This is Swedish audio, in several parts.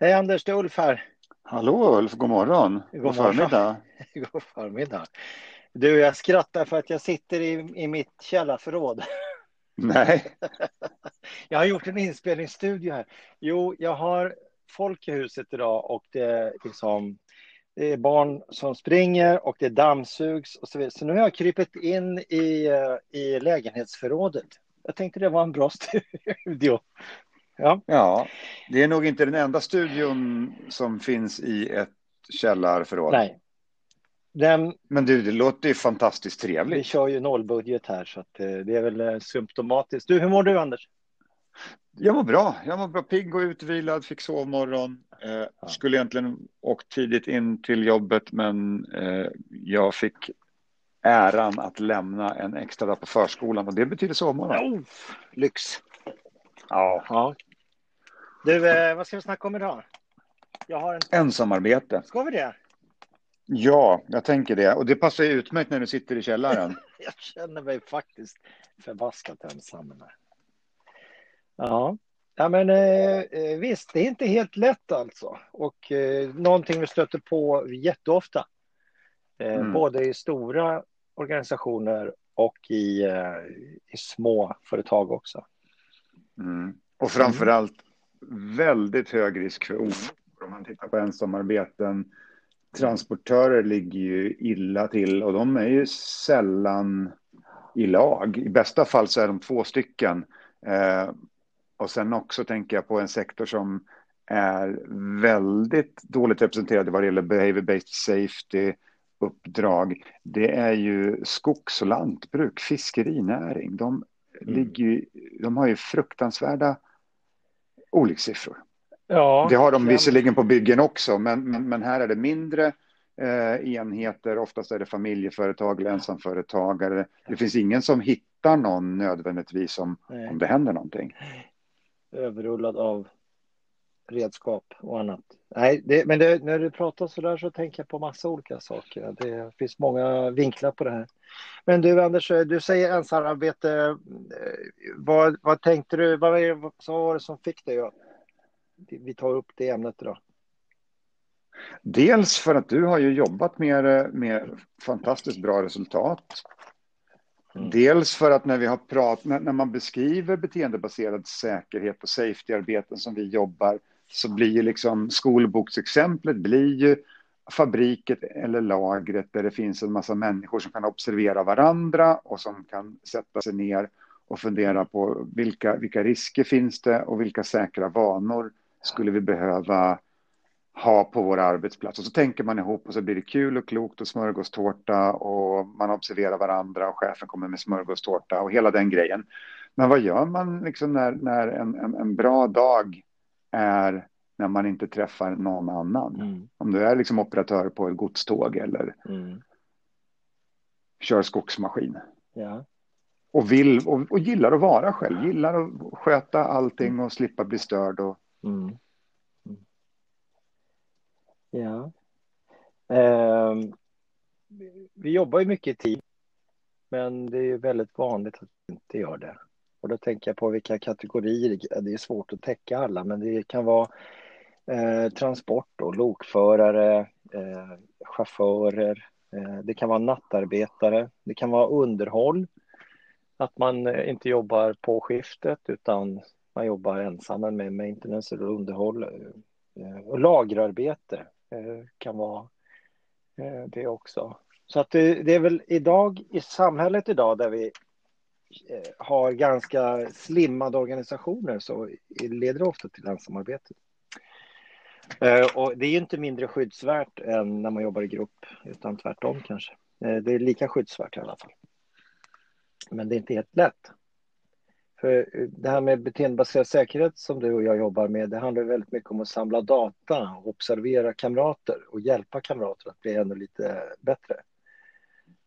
Hej Anders, det är Ulf här. Hallå Ulf, god morgon. God, god förmiddag. god förmiddag. Du, jag skrattar för att jag sitter i, i mitt källarförråd. Nej. jag har gjort en inspelningsstudio här. Jo, jag har folk i huset idag och det är, liksom, det är barn som springer och det dammsugs och så vidare. Så nu har jag krypit in i, eh, i lägenhetsförrådet. Jag tänkte det var en bra studio. Ja. ja, det är nog inte den enda studion som finns i ett källarförråd. Nej. Den, Men du, det låter ju fantastiskt trevligt. Vi kör ju nollbudget här så eh, det är väl eh, symptomatiskt. Du, hur mår du Anders? Jag mår bra. Jag mår bra. Pigg och utvilad, fick sovmorgon. Eh. Skulle egentligen åkt tidigt in till jobbet, men eh, jag fick äran att lämna en extra dag på förskolan och det betyder sovmorgon. Oh, lyx. Ja. ja. Du, eh, vad ska vi snacka om idag? Jag har en... Ensamarbete. Ska vi det? Ja, jag tänker det. Och det passar ju utmärkt när du sitter i källaren. jag känner mig faktiskt förbaskat ensam. Ja, ja men eh, eh, visst, det är inte helt lätt alltså. Och eh, någonting vi stöter på jätteofta. Eh, mm. Både i stora organisationer och i, eh, i små företag också. Mm. Och framför allt väldigt hög risk för olyckor om man tittar på ensamarbeten. Transportörer ligger ju illa till och de är ju sällan i lag. I bästa fall så är de två stycken. Eh, och sen också tänker jag på en sektor som är väldigt dåligt representerad vad det gäller behavior-based safety uppdrag. Det är ju skogs och lantbruk, fiskerinäring. De, mm. ligger, de har ju fruktansvärda olyckssiffror. Ja, det har de visserligen på byggen också, men, men, men här är det mindre eh, enheter. Oftast är det familjeföretag eller ensamföretagare. Det finns ingen som hittar någon nödvändigtvis om, om det händer någonting. Överrullad av redskap och annat. Nej, det, men det, när du pratar så där så tänker jag på massa olika saker. Det finns många vinklar på det här. Men du Anders, du säger ensamarbete. Vad, vad tänkte du? Vad, var det som fick dig att vi tar upp det ämnet idag? Dels för att du har ju jobbat med, med fantastiskt bra resultat. Mm. Dels för att när vi har pratat, när, när man beskriver beteendebaserad säkerhet och safety-arbeten som vi jobbar så blir ju liksom skolboksexemplet blir ju fabriket eller lagret där det finns en massa människor som kan observera varandra och som kan sätta sig ner och fundera på vilka, vilka risker finns det och vilka säkra vanor skulle vi behöva ha på vår arbetsplats. Och så tänker man ihop och så blir det kul och klokt och smörgåstårta och man observerar varandra och chefen kommer med smörgåstårta och hela den grejen. Men vad gör man liksom när, när en, en, en bra dag är när man inte träffar någon annan? Mm. Om du är liksom operatör på ett godståg eller mm. kör skogsmaskin. Ja. Och, vill, och, och gillar att vara själv, gillar att sköta allting och slippa bli störd. Och, Mm. Mm. Ja. Eh, vi jobbar ju mycket i team, men det är väldigt vanligt att vi inte gör det. Och då tänker jag på vilka kategorier, det är svårt att täcka alla, men det kan vara eh, transport och lokförare, eh, chaufförer, eh, det kan vara nattarbetare, det kan vara underhåll, att man eh, inte jobbar på skiftet utan man jobbar ensam med maintenance och underhåll. Eh, och lagerarbete eh, kan vara eh, det också. Så att det, det är väl idag i samhället idag där vi Eh, har ganska slimmade organisationer så leder det ofta till ensamarbete. Eh, och det är ju inte mindre skyddsvärt än när man jobbar i grupp, utan tvärtom kanske. Eh, det är lika skyddsvärt i alla fall. Men det är inte helt lätt. För det här med beteendebaserad säkerhet som du och jag jobbar med, det handlar väldigt mycket om att samla data, och observera kamrater och hjälpa kamrater att bli ännu lite bättre.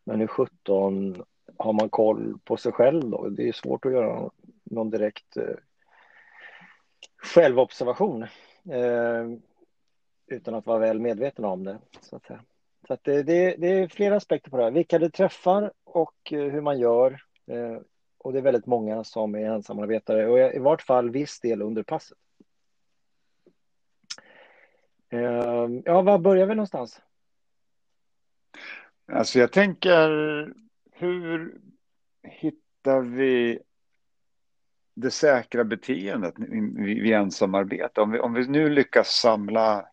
Men hur 17 har man koll på sig själv då? Det är svårt att göra någon direkt eh, självobservation eh, utan att vara väl medveten om det. Så att, så att det, det, det, är flera aspekter på det här. Vilka det träffar och eh, hur man gör. Eh, och det är väldigt många som är ensamarbetare och i vart fall viss del under passet. Eh, ja, var börjar vi någonstans? Alltså jag tänker, hur hittar vi det säkra beteendet vid ensamarbete? Om vi, om vi nu lyckas samla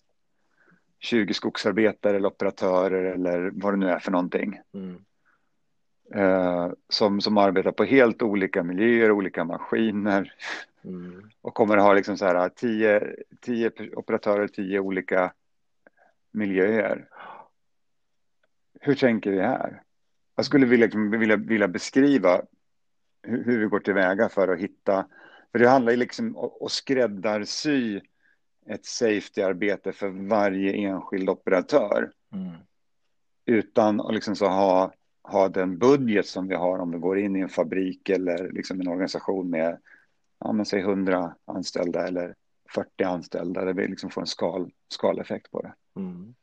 20 skogsarbetare eller operatörer eller vad det nu är för någonting. Mm. Eh, som, som arbetar på helt olika miljöer, olika maskiner. Mm. Och kommer att ha liksom så här tio, tio operatörer, tio olika miljöer. Hur tänker vi här? Jag skulle vilja, vilja, vilja beskriva hur, hur, vi går tillväga för att hitta, för det handlar ju liksom om att skräddarsy ett safety-arbete för varje enskild operatör. Mm. Utan att liksom så ha, ha den budget som vi har om vi går in i en fabrik eller liksom en organisation med ja, men säg 100 anställda eller 40 anställda där vi liksom får en skal, skaleffekt på det. Mm.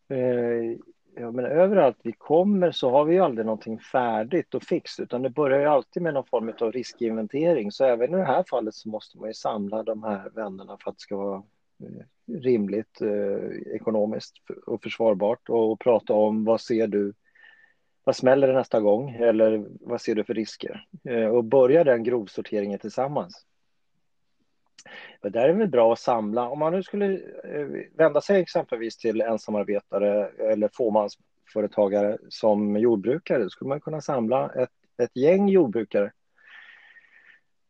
Eh, Eh, ja, men överallt vi kommer så har vi ju aldrig någonting färdigt och fixt utan det börjar ju alltid med någon form av riskinventering. Så även i det här fallet så måste man ju samla de här vännerna för att det ska vara eh, rimligt eh, ekonomiskt och försvarbart och prata om vad ser du vad smäller det nästa gång eller vad ser du för risker? Eh, och börja den grovsorteringen tillsammans. Det där är det väl bra att samla, om man nu skulle eh, vända sig exempelvis till ensamarbetare eller fåmansföretagare som jordbrukare, då skulle man kunna samla ett, ett gäng jordbrukare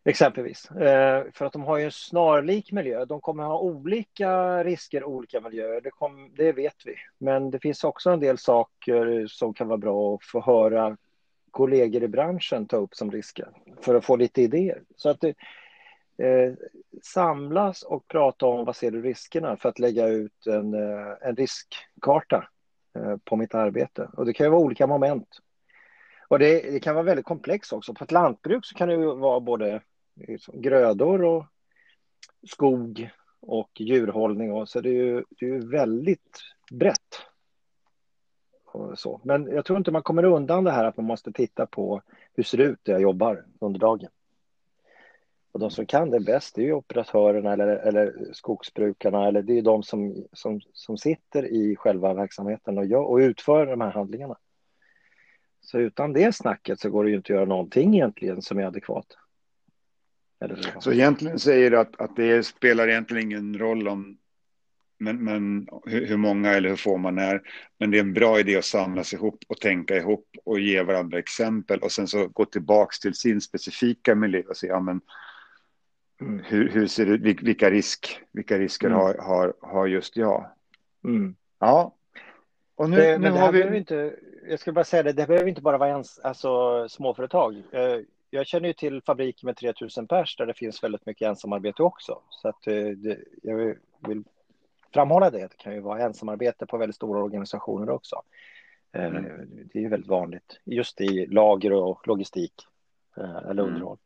Exempelvis. Eh, för att de har ju en snarlik miljö. De kommer ha olika risker olika miljöer, det, kom, det vet vi. Men det finns också en del saker som kan vara bra att få höra kollegor i branschen ta upp som risker för att få lite idéer. Så att det, eh, samlas och prata om vad ser du riskerna för att lägga ut en, eh, en riskkarta eh, på mitt arbete. Och det kan ju vara olika moment. Och det, det, kan vara väldigt komplext också. På ett lantbruk så kan det ju vara både liksom grödor och skog och djurhållning. Och, så det är ju, det är väldigt brett. så. Men jag tror inte man kommer undan det här att man måste titta på hur ser det ut där jag jobbar under dagen. Och de som kan det bäst är ju operatörerna eller, eller skogsbrukarna eller det är de som, som, som sitter i själva verksamheten och, gör, och utför de här handlingarna. Så utan det snacket så går det ju inte att göra någonting egentligen som är adekvat. Så egentligen säger du att, att det spelar egentligen ingen roll om men, men hur, hur, många eller hur få man är. Men det är en bra idé att samlas ihop och tänka ihop och ge varandra exempel och sen så gå tillbaks till sin specifika miljö och se ja, men, mm. hur, hur ser det vilka, risk, vilka risker mm. har, har, har just jag? Mm. Ja. Och nu, det, nu har vi... Inte, jag ska bara säga det, det behöver inte bara vara ens, alltså, småföretag. Eh, jag känner ju till fabriker med 3000 pers där det finns väldigt mycket ensamarbete också. Så att eh, det, jag vill framhålla det. Det kan ju vara ensamarbete på väldigt stora organisationer också. Eh, mm. Det är ju väldigt vanligt just i lager och logistik eller mm. underhåll.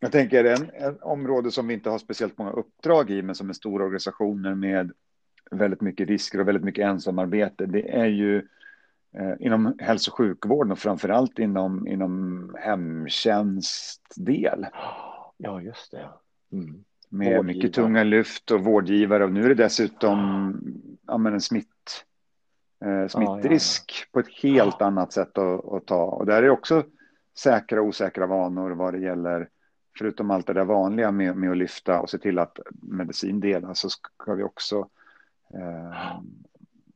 Jag tänker en, en område som vi inte har speciellt många uppdrag i, men som är stora organisationer med väldigt mycket risker och väldigt mycket ensamarbete. Det är ju eh, inom hälso och sjukvården och framför allt inom, inom hemtjänstdel. Ja, just det. Mm. Med vårdgivare. mycket tunga lyft och vårdgivare och nu är det dessutom ja, men en smitt, eh, smittrisk ja, ja, på ett helt annat sätt att, att, ta. Och där är också säkra och osäkra vanor vad det gäller förutom allt det där vanliga med, med att lyfta och se till att medicin delas så ska vi också eh,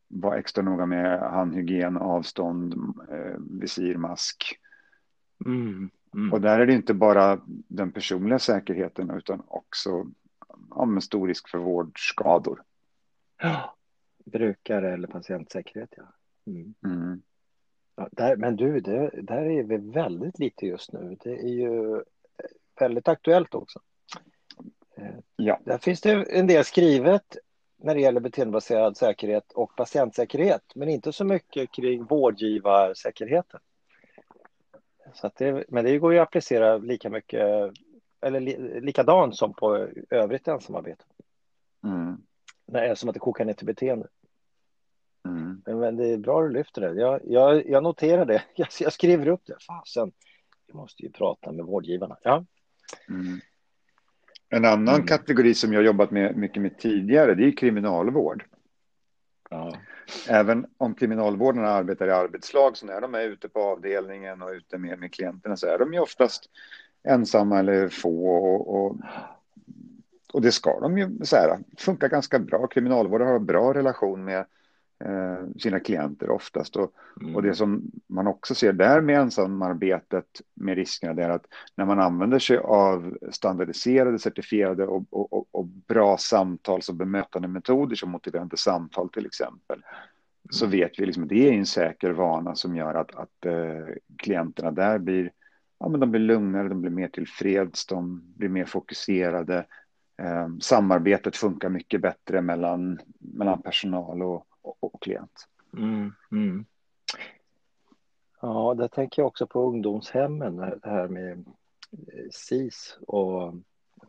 vara extra noga med handhygien, avstånd, eh, visir, mask. Mm, mm. Och där är det inte bara den personliga säkerheten utan också ja, med stor risk för vårdskador. Ja, brukare eller patientsäkerhet, ja. Mm. mm. ja där, men du, det, där är vi väldigt lite just nu. Det är ju väldigt aktuellt också. Eh, ja. Där finns det en del skrivet när det gäller beteendebaserad säkerhet och patientsäkerhet, men inte så mycket kring vårdgivarsäkerheten. Så det, men det går ju att applicera lika mycket, eller li, likadant som på övrigt ensamarbete. Mm. Nej, som att det kokar ner till beteende. Mm. Men, men, det är bra att du lyfter det. Jag, jag, jag noterar det. Jag, jag skriver upp det. Fasen, vi måste ju prata med vårdgivarna. Ja. Mm. En annan mm. kategori som jag jobbat med mycket med tidigare, det är kriminalvård. Ja. Även om kriminalvårdarna arbetar i arbetslag, så när de är ute på avdelningen och ute med, med klienterna så är de ju oftast ensamma eller få och, och, och det ska de ju så här, funkar ganska bra. Kriminalvården har en bra relation med sina klienter oftast. Och, mm. och det som man också ser där med ensamarbetet med riskerna är att när man använder sig av standardiserade, certifierade och, och, och bra samtals och bemötande metoder som motiverande samtal till exempel mm. så vet vi liksom att det är en säker vana som gör att, att eh, klienterna där blir ja, men de blir lugnare, de blir mer tillfreds, de blir mer fokuserade. Eh, samarbetet funkar mycket bättre mellan, mellan personal och, och, och klient. Mm, mm. Ja, det tänker jag också på ungdomshemmen, det här med eh, SIS och,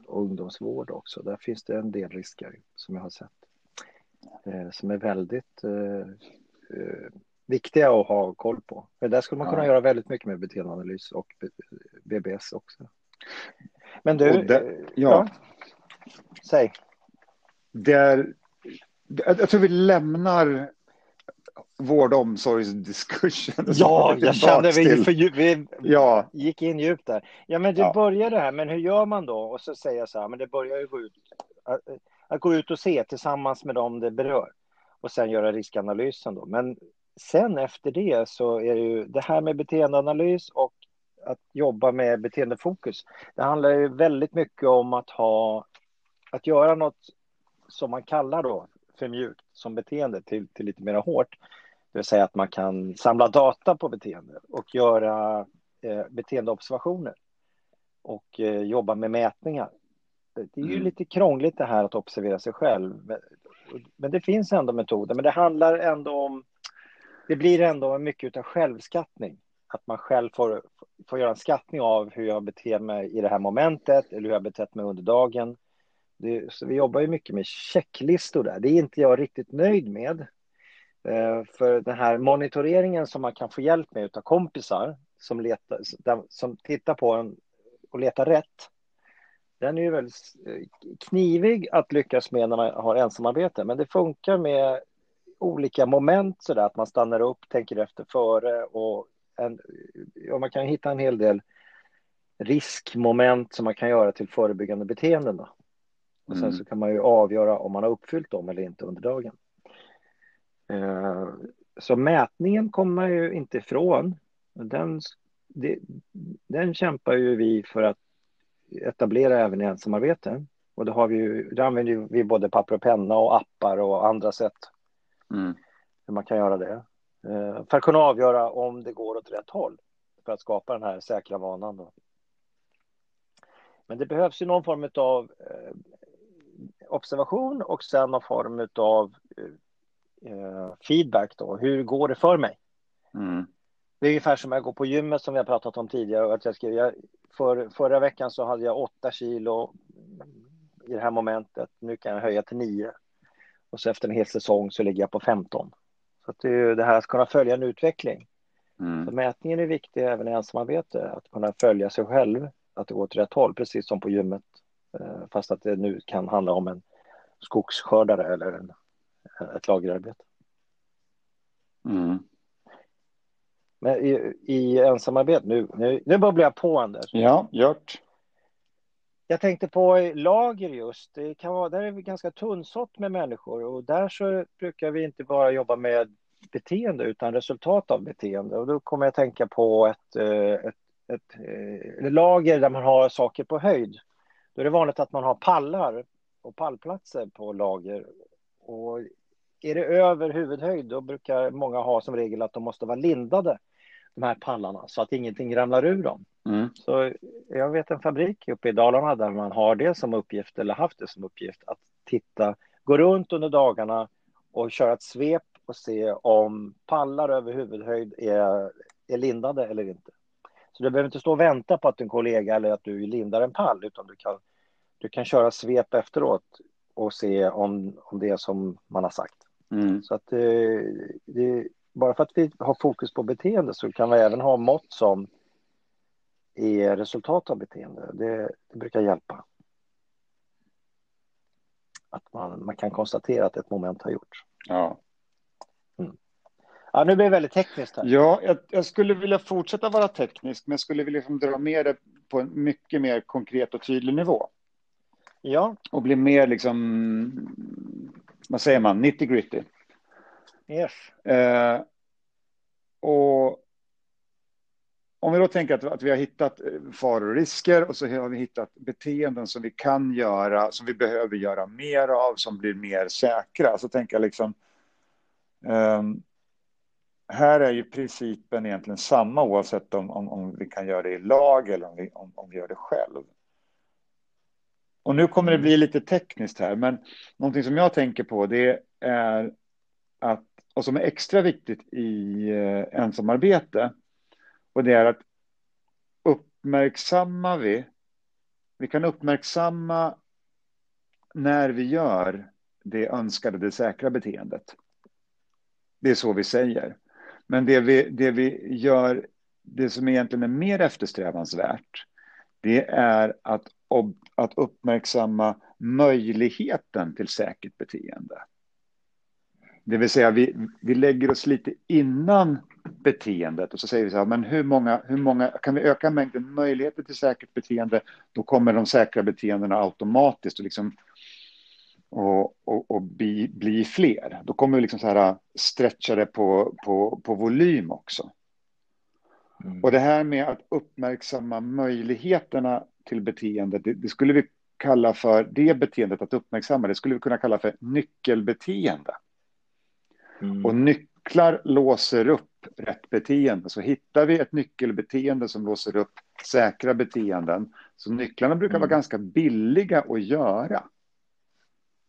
ungdomsvård också. Där finns det en del risker som jag har sett. Eh, som är väldigt eh, viktiga att ha koll på. För där skulle man kunna ja. göra väldigt mycket med beteendeanalys och BBS också. Men du, där, ja. ja. Säg. Där, jag tror vi lämnar vård och omsorgsdiskussion. Ja, jag kände vi, för, vi ja. gick in djupt där. Ja, men du ja. började här, men hur gör man då? Och så säger jag så här, men det börjar ju gå ut, att, att gå ut och se tillsammans med dem det berör och sen göra riskanalysen då. Men sen efter det så är det ju det här med beteendeanalys och att jobba med beteendefokus. Det handlar ju väldigt mycket om att ha, att göra något som man kallar då för mjukt som beteende till, till lite mer hårt. Det vill säga att man kan samla data på beteende och göra eh, beteendeobservationer och eh, jobba med mätningar. Det är ju mm. lite krångligt det här att observera sig själv. Men det finns ändå metoder. Men det handlar ändå om det blir ändå mycket av självskattning. Att man själv får, får göra en skattning av hur jag beter mig i det här momentet eller hur jag betett mig under dagen. Det, så vi jobbar ju mycket med checklistor där. Det är inte jag riktigt nöjd med. Eh, för den här monitoreringen som man kan få hjälp med av kompisar som, letar, som tittar på en och letar rätt. Den är ju väldigt eh, knivig att lyckas med när man har ensamarbete, men det funkar med olika moment så där, att man stannar upp, tänker efter före och en, och man kan hitta en hel del riskmoment som man kan göra till förebyggande beteenden. Då. Och sen mm. så kan man ju avgöra om man har uppfyllt dem eller inte under dagen. Eh, så mätningen kommer man ju inte ifrån. Den, det, den kämpar ju vi för att etablera även i ensamarbete. Och då har vi ju, då använder vi både papper och penna och appar och andra sätt Mm. Hur man kan göra det. Eh, för att kunna avgöra om det går åt rätt håll. För att skapa den här säkra vanan. Då. Men det behövs ju någon form av eh, observation och sen någon form av eh, feedback. Då. Hur går det för mig? Mm. Det är ungefär som jag går på gymmet som vi har pratat om tidigare. Att jag skrev, jag, för, förra veckan så hade jag åtta kilo i det här momentet. Nu kan jag höja till nio. Och så efter en hel säsong så ligger jag på 15. Så att det är det här att kunna följa en utveckling. Mm. Så mätningen är viktig även i ensamarbete, att kunna följa sig själv, att det går åt rätt håll, precis som på gymmet. Eh, fast att det nu kan handla om en skogsskördare eller en, ett lagerarbete. Mm. Men i, i ensamarbete, nu, nu, nu bubblar jag på Anders. Ja, gjort. Jag tänkte på lager just. Det kan vara, där är vi ganska tunnsått med människor och där så brukar vi inte bara jobba med beteende utan resultat av beteende. Och då kommer jag att tänka på ett, eh, ett, ett, ett eh, lager där man har saker på höjd. Då är det vanligt att man har pallar och pallplatser på lager. Och är det över huvudhöjd då brukar många ha som regel att de måste vara lindade, de här pallarna, så att ingenting ramlar ur dem. Mm. Så jag vet en fabrik uppe i Dalarna där man har det som uppgift, eller haft det som uppgift, att titta, gå runt under dagarna och köra ett svep och se om pallar över huvudhöjd är, är lindade eller inte. Så du behöver inte stå och vänta på att en kollega eller att du lindar en pall, utan du kan, du kan köra svep efteråt och se om, om det är som man har sagt. Mm. Så att det, det, bara för att vi har fokus på beteende så kan vi även ha mått som i resultat av beteende. Det, det brukar hjälpa. Att man, man kan konstatera att ett moment har gjorts. Ja. Ja, nu blir det väldigt tekniskt här. Ja, jag, jag, skulle vilja fortsätta vara teknisk, men jag skulle vilja liksom dra med det på en mycket mer konkret och tydlig nivå. Ja. Och bli mer liksom, vad säger man, 90 gritty. Yes. Eh, och om vi då tänker att, att vi har hittat eh, faror och risker och så har vi hittat beteenden som vi kan göra, som vi behöver göra mer av, som blir mer säkra. Så tänker jag liksom, um, här är ju principen egentligen samma oavsett om, om, om vi kan göra det i lag eller om vi, om, om vi gör det själv. Och nu kommer det bli lite tekniskt här, men någonting som jag tänker på det är att, och som är extra viktigt i eh, ensamarbete, och det är att uppmärksammar vi, vi kan uppmärksamma när vi gör det önskade, det säkra beteendet. Det är så vi säger. Men det vi, det vi gör, det som egentligen är mer eftersträvansvärt, det är att, att uppmärksamma möjligheten till säkert beteende. Det vill säga, vi, vi lägger oss lite innan beteendet och så säger vi så här, men hur många, hur många, kan vi öka mängden möjligheter till säkert beteende, då kommer de säkra beteendena automatiskt och liksom och, och, och bli, bli fler. Då kommer vi liksom så här stretcha det på, på, på volym också. Mm. Och det här med att uppmärksamma möjligheterna till beteende, det, det, skulle vi kalla för det beteendet att uppmärksamma, det skulle vi kunna kalla för nyckelbeteende. Mm. Och nycklar låser upp rätt beteende. Så hittar vi ett nyckelbeteende som låser upp säkra beteenden, så nycklarna brukar mm. vara ganska billiga att göra.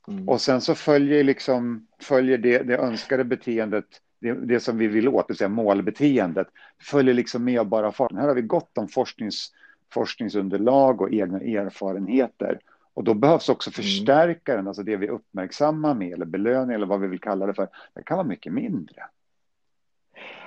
Mm. Och sen så följer, liksom, följer det, det önskade beteendet, det, det, som vi vill åt, det vill säga målbeteendet, följer liksom med bara farten. Här har vi gott om forsknings, forskningsunderlag och egna erfarenheter. Och då behövs också mm. förstärkaren, mm. alltså det vi uppmärksammar med, eller belöning eller vad vi vill kalla det för, det kan vara mycket mindre.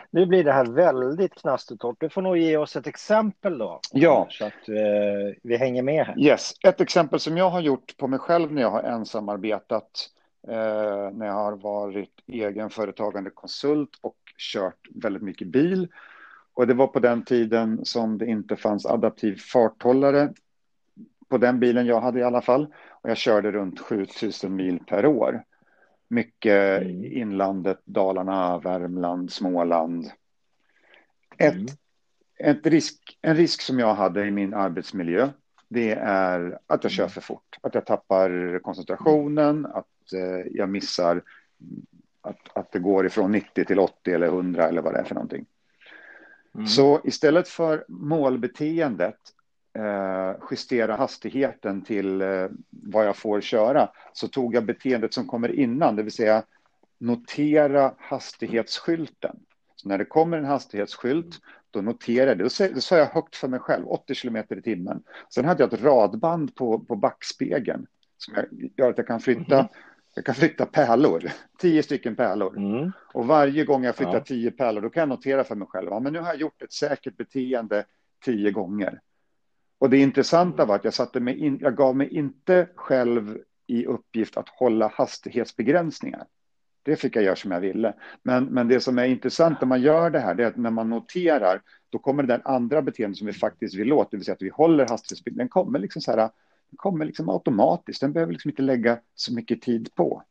Nu blir det här väldigt knastertorrt. Du får nog ge oss ett exempel då. Ja. Så att eh, vi hänger med här. Yes, ett exempel som jag har gjort på mig själv när jag har ensamarbetat, eh, när jag har varit egenföretagande konsult och kört väldigt mycket bil. Och det var på den tiden som det inte fanns adaptiv farthållare på den bilen jag hade i alla fall. Och jag körde runt 7000 mil per år. Mycket mm. inlandet, Dalarna, Värmland, Småland. Ett, mm. ett risk, en risk som jag hade i min arbetsmiljö, det är att jag kör för fort. Att jag tappar koncentrationen, att eh, jag missar att, att det går ifrån 90 till 80 eller 100 eller vad det är för någonting. Mm. Så istället för målbeteendet justera hastigheten till eh, vad jag får köra så tog jag beteendet som kommer innan, det vill säga notera hastighetsskylten. Så när det kommer en hastighetsskylt, då noterar jag det. Då sa jag högt för mig själv, 80 kilometer i timmen. Sen hade jag ett radband på, på backspegeln som gör att jag kan flytta mm. Jag kan flytta pärlor, tio stycken pärlor. Mm. Och varje gång jag flyttar ja. tio pärlor, då kan jag notera för mig själv, ja, men nu har jag gjort ett säkert beteende tio gånger. Och det intressanta var att jag, satte mig in, jag gav mig inte själv i uppgift att hålla hastighetsbegränsningar. Det fick jag göra som jag ville. Men, men det som är intressant när man gör det här, det är att när man noterar, då kommer det där andra beteendet som vi faktiskt vill åt, det vill säga att vi håller hastighetsbegränsningar, den kommer liksom så här, den kommer liksom automatiskt, den behöver liksom inte lägga så mycket tid på.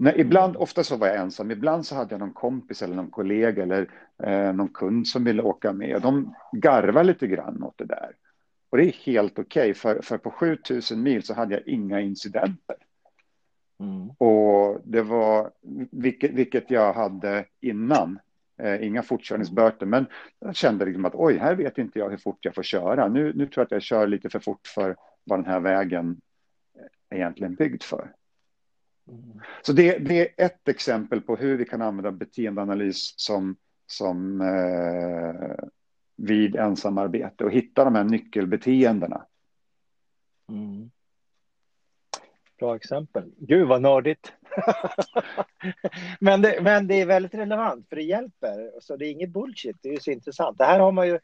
Nej, ibland, ofta så var jag ensam, ibland så hade jag någon kompis eller någon kollega eller eh, någon kund som ville åka med. Och de garvar lite grann åt det där. Och det är helt okej, okay, för, för på 7000 mil så hade jag inga incidenter. Mm. Och det var, vilket, vilket jag hade innan, eh, inga fortkörningsböter, men jag kände liksom att oj, här vet inte jag hur fort jag får köra. Nu, nu tror jag att jag kör lite för fort för vad den här vägen är egentligen byggd för. Så det, det, är ett exempel på hur vi kan använda beteendeanalys som, som eh, vid ensamarbete och hitta de här nyckelbeteendena. Mm. Bra exempel. Gud vad nördigt. men, det, men det är väldigt relevant för det hjälper. Så det är inget bullshit. Det är så intressant. Det här har man ju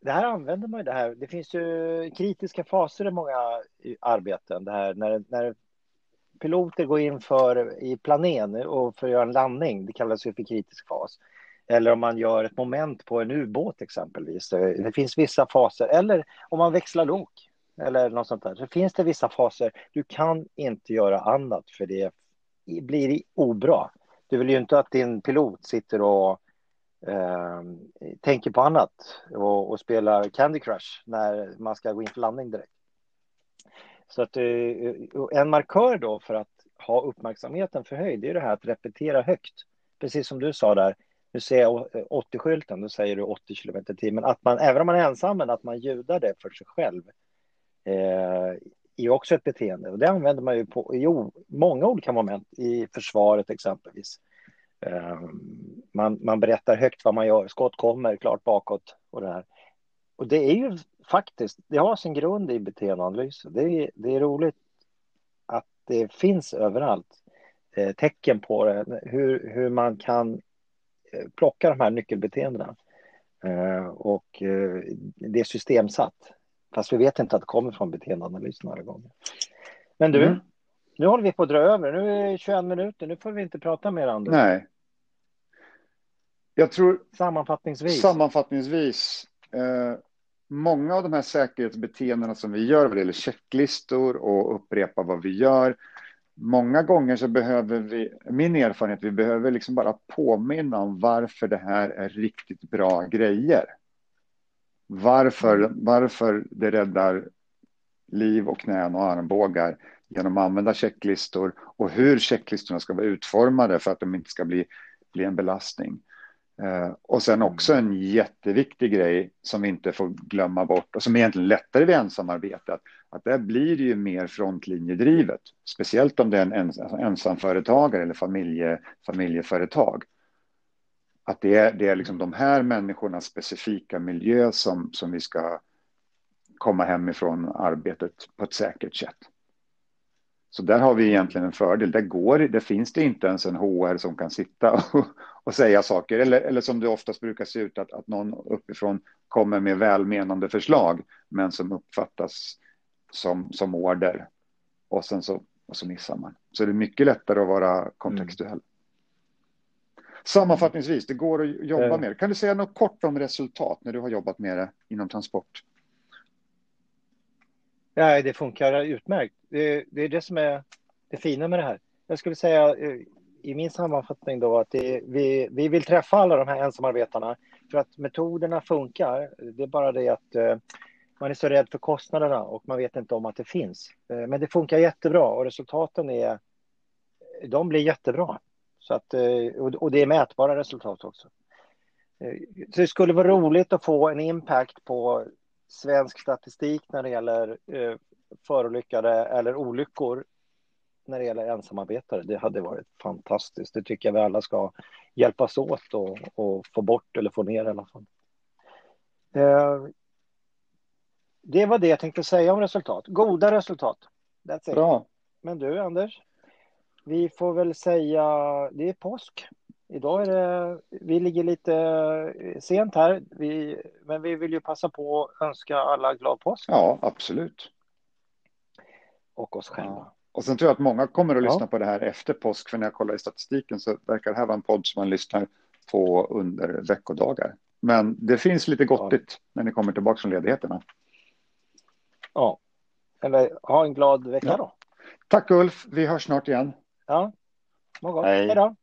det här använder man ju det här. Det finns ju kritiska faser i många arbeten. Det här när, när piloter går in för i planen och för att göra en landning. Det kallas ju för kritisk fas. Eller om man gör ett moment på en ubåt exempelvis. Det finns vissa faser. Eller om man växlar lok eller något sånt där. Så finns det vissa faser. Du kan inte göra annat för det blir obra. Du vill ju inte att din pilot sitter och eh, tänker på annat och, och, spelar Candy Crush när man ska gå in för landning direkt. Så att eh, en markör då för att ha uppmärksamheten förhöjd, det är det här att repetera högt. Precis som du sa där, nu ser jag 80-skylten, då säger du 80 km i timmen. att man, även om man är ensam, men att man ljudar det för sig själv eh, är också ett beteende. Och det använder man ju på i många olika moment, i försvaret exempelvis. Eh, man, man berättar högt vad man gör, skott kommer klart bakåt och det här. Och det är ju faktiskt, det har sin grund i beteendeanalys. Det är, det är roligt att det finns överallt eh, tecken på det, hur, hur man kan eh, plocka de här nyckelbeteendena. Eh, och eh, det är systemsatt. Fast vi vet inte att det kommer från beteendeanalysen alla gånger. Men du, mm. nu håller vi på att dra över. Nu är det 21 minuter. Nu får vi inte prata mer, Anders. Nej. Jag tror... Sammanfattningsvis. Sammanfattningsvis. Eh, många av de här säkerhetsbeteendena som vi gör vad det gäller checklistor och upprepa vad vi gör. Många gånger så behöver vi, min erfarenhet, vi behöver liksom bara påminna om varför det här är riktigt bra grejer. Varför, varför det räddar liv och knän och armbågar genom att använda checklistor och hur checklistorna ska vara utformade för att de inte ska bli, bli en belastning. Eh, och sen också en jätteviktig grej som vi inte får glömma bort och som är egentligen lättare vid ensamarbete, att, att där blir det ju mer frontlinjedrivet, speciellt om det är en ens, alltså ensamföretagare eller familje, familjeföretag. Att det är, det är liksom de här människornas specifika miljö som, som vi ska komma hem ifrån arbetet på ett säkert sätt. Så där har vi egentligen en fördel. Där, går, där finns det inte ens en HR som kan sitta och, och säga saker. Eller, eller som det oftast brukar se ut, att, att någon uppifrån kommer med välmenande förslag, men som uppfattas som, som order. Och sen så, och så missar man. Så det är mycket lättare att vara kontextuell. Mm. Sammanfattningsvis, det går att jobba mm. med det. Kan du säga något kort om resultat när du har jobbat med det inom transport? Nej, det funkar utmärkt. Det, det är det som är det fina med det här. Jag skulle säga eh, i min sammanfattning då att det, vi, vi vill träffa alla de här ensamarbetarna för att metoderna funkar. Det är bara det att eh, man är så rädd för kostnaderna och man vet inte om att det finns. Eh, men det funkar jättebra och resultaten är, de blir jättebra. Så att, eh, och det är mätbara resultat också. Eh, så det skulle vara roligt att få en impact på svensk statistik när det gäller eh, förolyckade eller olyckor när det gäller ensamarbetare. Det hade varit fantastiskt. Det tycker jag vi alla ska hjälpas åt och, och få bort eller få ner i alla fall. Eh, det var det jag tänkte säga om resultat. Goda resultat. That's it. Bra. Men du, Anders, vi får väl säga det är påsk. Idag är det, vi ligger lite sent här, vi, men vi vill ju passa på att önska alla glad påsk. Ja, absolut. Och oss själva. Ja. Och sen tror jag att många kommer att lyssna ja. på det här efter påsk, för när jag kollar i statistiken så verkar det här vara en podd som man lyssnar på under veckodagar. Men det finns lite gottigt ja. när ni kommer tillbaka från ledigheterna. Ja, eller ha en glad vecka då. Tack Ulf, vi hörs snart igen. Ja, morgon. Hej då.